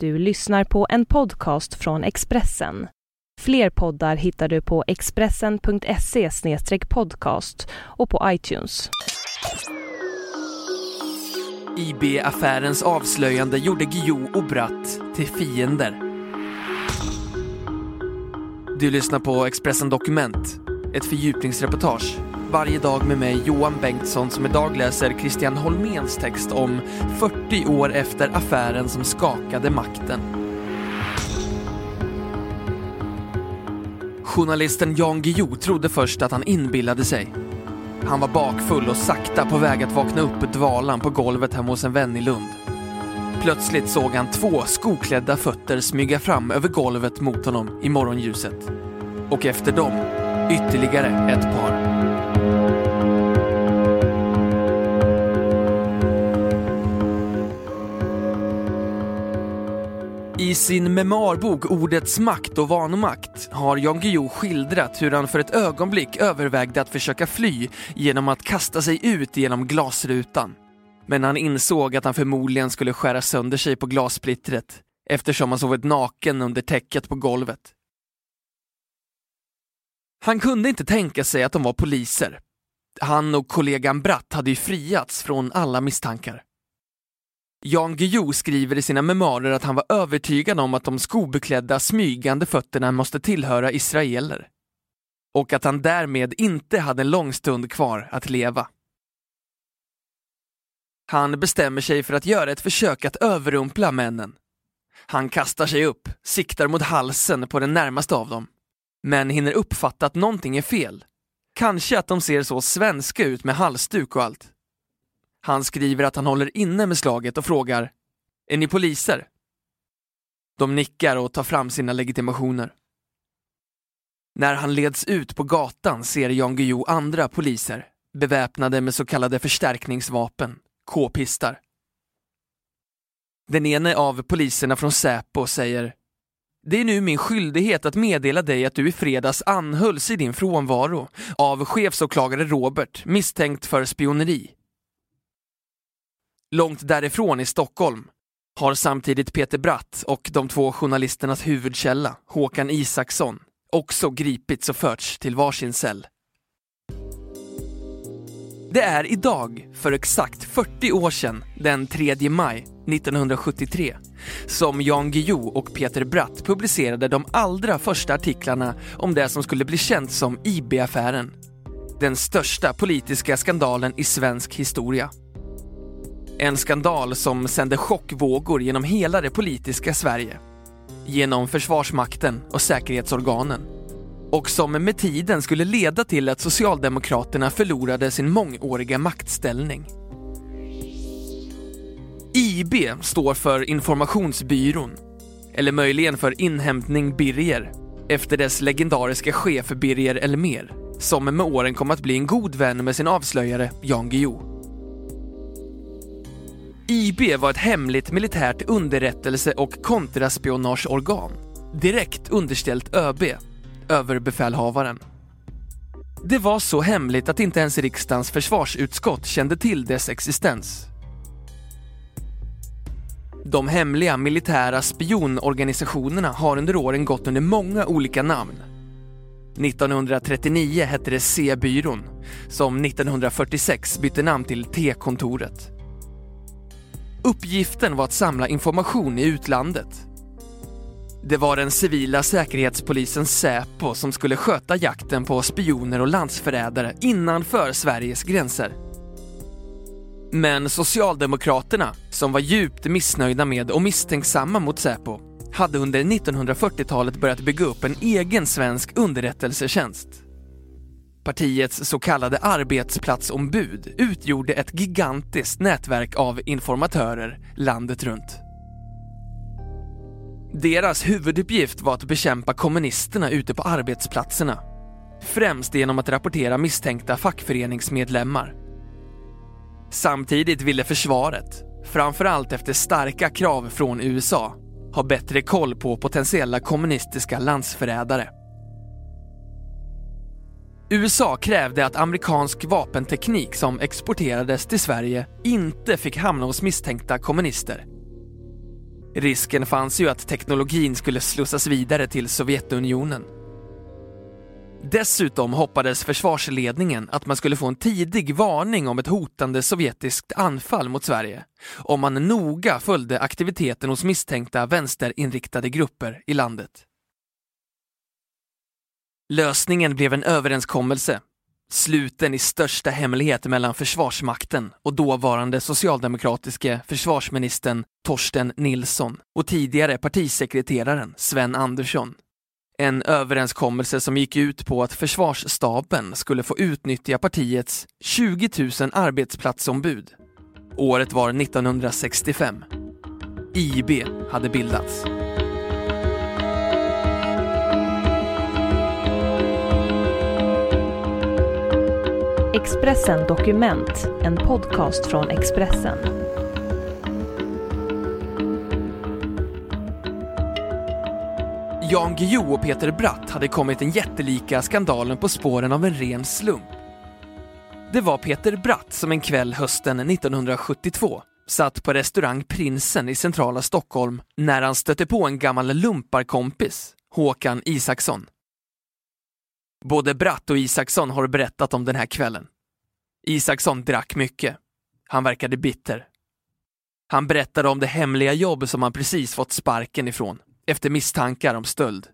Du lyssnar på en podcast från Expressen. Fler poddar hittar du på expressen.se podcast och på iTunes. IB-affärens avslöjande gjorde Guillou och Bratt till fiender. Du lyssnar på Expressen Dokument, ett fördjupningsreportage varje dag med mig Johan Bengtsson som idag läser Christian Holméns text om 40 år efter affären som skakade makten. Journalisten Jan Guillou trodde först att han inbillade sig. Han var bakfull och sakta på väg att vakna upp ur dvalan på golvet hemma hos en vän i Lund. Plötsligt såg han två skoklädda fötter smyga fram över golvet mot honom i morgonljuset. Och efter dem ytterligare ett par. I sin memoarbok Ordets makt och vanmakt har Jan Guillou skildrat hur han för ett ögonblick övervägde att försöka fly genom att kasta sig ut genom glasrutan. Men han insåg att han förmodligen skulle skära sönder sig på glassplittret eftersom han sovit naken under täcket på golvet. Han kunde inte tänka sig att de var poliser. Han och kollegan Bratt hade ju friats från alla misstankar. Jan Guillou skriver i sina memoarer att han var övertygad om att de skobeklädda smygande fötterna måste tillhöra israeler. Och att han därmed inte hade en lång stund kvar att leva. Han bestämmer sig för att göra ett försök att överrumpla männen. Han kastar sig upp, siktar mot halsen på den närmaste av dem, men hinner uppfatta att någonting är fel. Kanske att de ser så svenska ut med halsduk och allt. Han skriver att han håller inne med slaget och frågar Är ni poliser? De nickar och tar fram sina legitimationer. När han leds ut på gatan ser Jan Guillou andra poliser beväpnade med så kallade förstärkningsvapen, k-pistar. Den ene av poliserna från Säpo säger det är nu min skyldighet att meddela dig att du i fredags anhölls i din frånvaro av chefsåklagare Robert misstänkt för spioneri. Långt därifrån i Stockholm har samtidigt Peter Bratt och de två journalisternas huvudkälla, Håkan Isaksson, också gripits och förts till varsin cell. Det är idag, för exakt 40 år sedan, den 3 maj 1973, som Jan Guillou och Peter Bratt publicerade de allra första artiklarna om det som skulle bli känt som IB-affären. Den största politiska skandalen i svensk historia. En skandal som sände chockvågor genom hela det politiska Sverige. Genom Försvarsmakten och säkerhetsorganen. Och som med tiden skulle leda till att Socialdemokraterna förlorade sin mångåriga maktställning. IB står för Informationsbyrån, eller möjligen för Inhämtning Birger, efter dess legendariska chef Birger Elmer, som med åren kom att bli en god vän med sin avslöjare Jan Guillou. IB var ett hemligt militärt underrättelse och kontraspionageorgan, direkt underställt ÖB, överbefälhavaren. Det var så hemligt att inte ens riksdagens försvarsutskott kände till dess existens. De hemliga militära spionorganisationerna har under åren gått under många olika namn. 1939 hette det C-byrån, som 1946 bytte namn till T-kontoret. Uppgiften var att samla information i utlandet. Det var den civila säkerhetspolisen Säpo som skulle sköta jakten på spioner och landsförrädare innanför Sveriges gränser. Men Socialdemokraterna, som var djupt missnöjda med och misstänksamma mot Säpo, hade under 1940-talet börjat bygga upp en egen svensk underrättelsetjänst. Partiets så kallade arbetsplatsombud utgjorde ett gigantiskt nätverk av informatörer landet runt. Deras huvuduppgift var att bekämpa kommunisterna ute på arbetsplatserna. Främst genom att rapportera misstänkta fackföreningsmedlemmar. Samtidigt ville försvaret, framförallt efter starka krav från USA, ha bättre koll på potentiella kommunistiska landsförrädare. USA krävde att amerikansk vapenteknik som exporterades till Sverige inte fick hamna hos misstänkta kommunister. Risken fanns ju att teknologin skulle slussas vidare till Sovjetunionen. Dessutom hoppades försvarsledningen att man skulle få en tidig varning om ett hotande sovjetiskt anfall mot Sverige om man noga följde aktiviteten hos misstänkta vänsterinriktade grupper i landet. Lösningen blev en överenskommelse, sluten i största hemlighet mellan Försvarsmakten och dåvarande socialdemokratiske försvarsministern Torsten Nilsson och tidigare partisekreteraren Sven Andersson. En överenskommelse som gick ut på att försvarsstaben skulle få utnyttja partiets 20 000 arbetsplatsombud. Året var 1965. IB hade bildats. Expressen Dokument, en podcast från Expressen. Jan Guillou och Peter Bratt hade kommit den jättelika skandalen på spåren av en ren slump. Det var Peter Bratt som en kväll hösten 1972 satt på restaurang Prinsen i centrala Stockholm när han stötte på en gammal lumparkompis, Håkan Isaksson. Både Bratt och Isaksson har berättat om den här kvällen. Isaksson drack mycket. Han verkade bitter. Han berättade om det hemliga jobb som han precis fått sparken ifrån efter misstankar om stöld.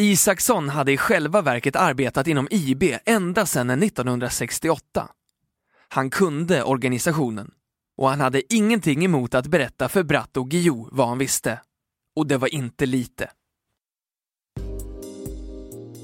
Isaksson hade i själva verket arbetat inom IB ända sedan 1968. Han kunde organisationen och han hade ingenting emot att berätta för Bratt och Guillou vad han visste. Och det var inte lite.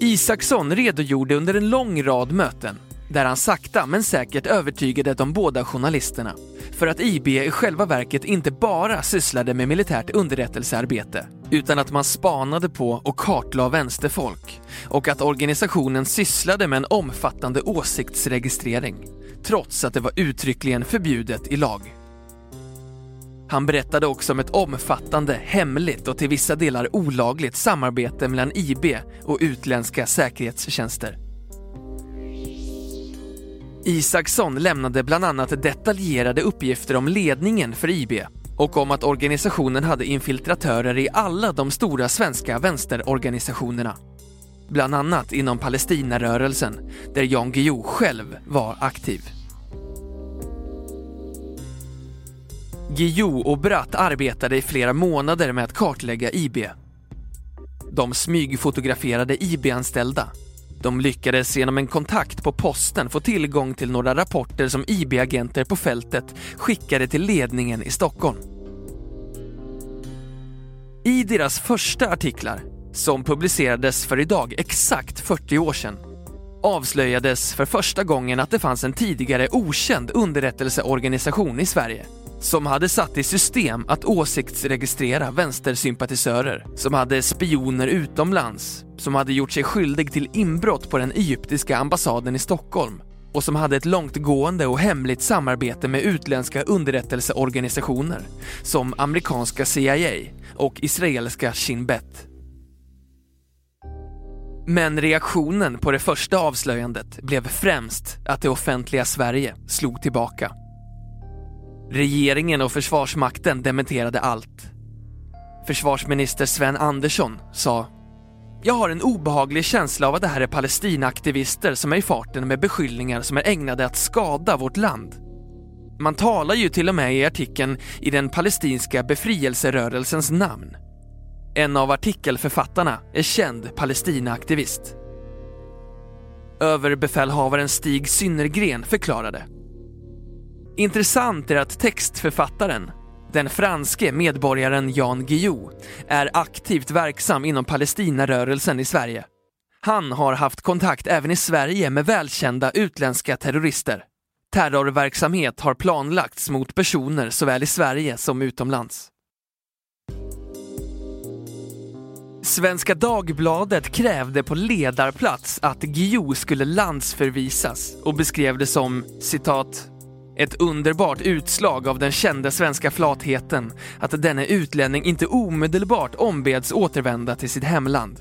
Isaksson redogjorde under en lång rad möten där han sakta men säkert övertygade de båda journalisterna för att IB i själva verket inte bara sysslade med militärt underrättelsearbete utan att man spanade på och kartlade vänsterfolk och att organisationen sysslade med en omfattande åsiktsregistrering trots att det var uttryckligen förbjudet i lag. Han berättade också om ett omfattande, hemligt och till vissa delar olagligt samarbete mellan IB och utländska säkerhetstjänster. Isaksson lämnade bland annat detaljerade uppgifter om ledningen för IB och om att organisationen hade infiltratörer i alla de stora svenska vänsterorganisationerna. Bland annat inom Palestinarörelsen, där Jan Guillou själv var aktiv. Guillou och Bratt arbetade i flera månader med att kartlägga IB. De smygfotograferade IB-anställda. De lyckades genom en kontakt på posten få tillgång till några rapporter som IB-agenter på fältet skickade till ledningen i Stockholm. I deras första artiklar, som publicerades för idag exakt 40 år sedan, avslöjades för första gången att det fanns en tidigare okänd underrättelseorganisation i Sverige som hade satt i system att åsiktsregistrera vänstersympatisörer, som hade spioner utomlands, som hade gjort sig skyldig till inbrott på den egyptiska ambassaden i Stockholm och som hade ett långtgående och hemligt samarbete med utländska underrättelseorganisationer som amerikanska CIA och israeliska Shin Bet. Men reaktionen på det första avslöjandet blev främst att det offentliga Sverige slog tillbaka. Regeringen och Försvarsmakten dementerade allt. Försvarsminister Sven Andersson sa jag har en obehaglig känsla av att det här är Palestinaaktivister som är i farten med beskyllningar som är ägnade att skada vårt land. Man talar ju till och med i artikeln i den palestinska befrielserörelsens namn. En av artikelförfattarna är känd Palestinaaktivist. Överbefälhavaren Stig Synnergren förklarade Intressant är att textförfattaren, den franske medborgaren Jan Guillou, är aktivt verksam inom Palestinarörelsen i Sverige. Han har haft kontakt även i Sverige med välkända utländska terrorister. Terrorverksamhet har planlagts mot personer såväl i Sverige som utomlands. Svenska Dagbladet krävde på ledarplats att Guillou skulle landsförvisas och beskrev det som citat ett underbart utslag av den kända svenska flatheten att denne utlänning inte omedelbart ombeds återvända till sitt hemland.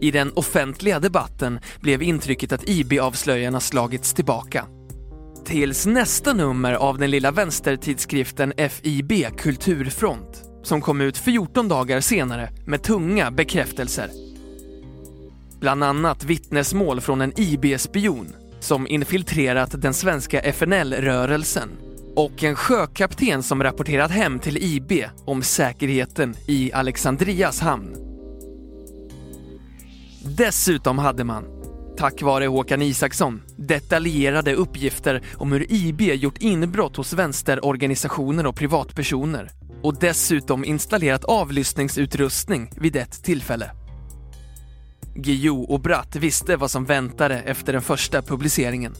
I den offentliga debatten blev intrycket att IB-avslöjarna slagits tillbaka. Tills nästa nummer av den lilla vänstertidskriften FIB Kulturfront som kom ut 14 dagar senare med tunga bekräftelser. Bland annat vittnesmål från en IB-spion som infiltrerat den svenska FNL-rörelsen och en sjökapten som rapporterat hem till IB om säkerheten i Alexandrias hamn. Dessutom hade man, tack vare Håkan Isaksson, detaljerade uppgifter om hur IB gjort inbrott hos vänsterorganisationer och privatpersoner och dessutom installerat avlyssningsutrustning vid ett tillfälle. Guillou och Bratt visste vad som väntade efter den första publiceringen.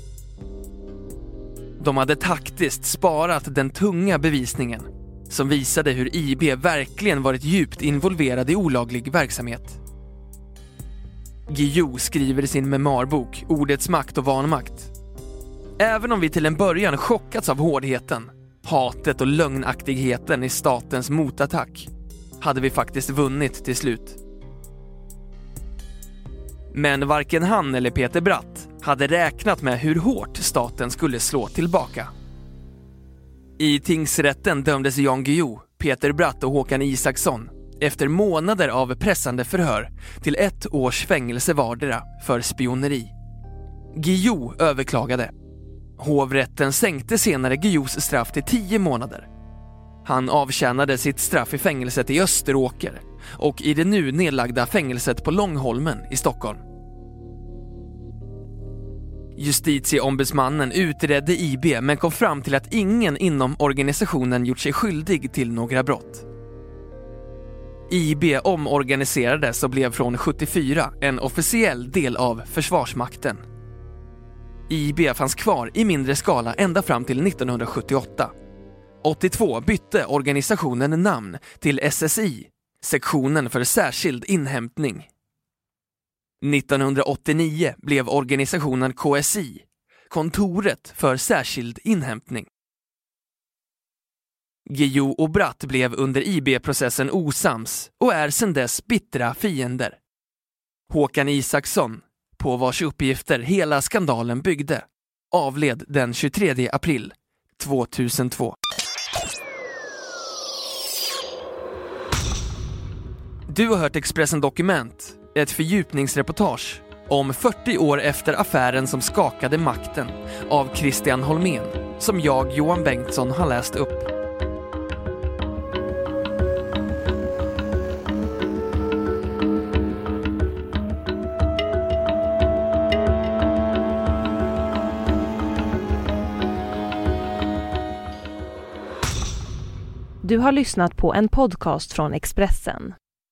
De hade taktiskt sparat den tunga bevisningen som visade hur IB verkligen varit djupt involverad i olaglig verksamhet. Guillou skriver i sin memoarbok Ordets makt och vanmakt. Även om vi till en början chockats av hårdheten, hatet och lögnaktigheten i statens motattack hade vi faktiskt vunnit till slut. Men varken han eller Peter Bratt hade räknat med hur hårt staten skulle slå tillbaka. I tingsrätten dömdes Jan Guillou, Peter Bratt och Håkan Isaksson efter månader av pressande förhör till ett års fängelse vardera för spioneri. Guillou överklagade. Hovrätten sänkte senare Guillous straff till tio månader. Han avtjänade sitt straff i fängelset i Österåker och i det nu nedlagda fängelset på Långholmen i Stockholm. Justitieombudsmannen utredde IB men kom fram till att ingen inom organisationen gjort sig skyldig till några brott. IB omorganiserades och blev från 74 en officiell del av Försvarsmakten. IB fanns kvar i mindre skala ända fram till 1978. 82 bytte organisationen namn till SSI, sektionen för särskild inhämtning. 1989 blev organisationen KSI, kontoret för särskild inhämtning. Guillou och Bratt blev under IB-processen osams och är sedan dess bittra fiender. Håkan Isaksson, på vars uppgifter hela skandalen byggde, avled den 23 april 2002. Du har hört Expressen Dokument, ett fördjupningsreportage om 40 år efter affären som skakade makten av Christian Holmén, som jag, Johan Bengtsson, har läst upp. Du har lyssnat på en podcast från Expressen.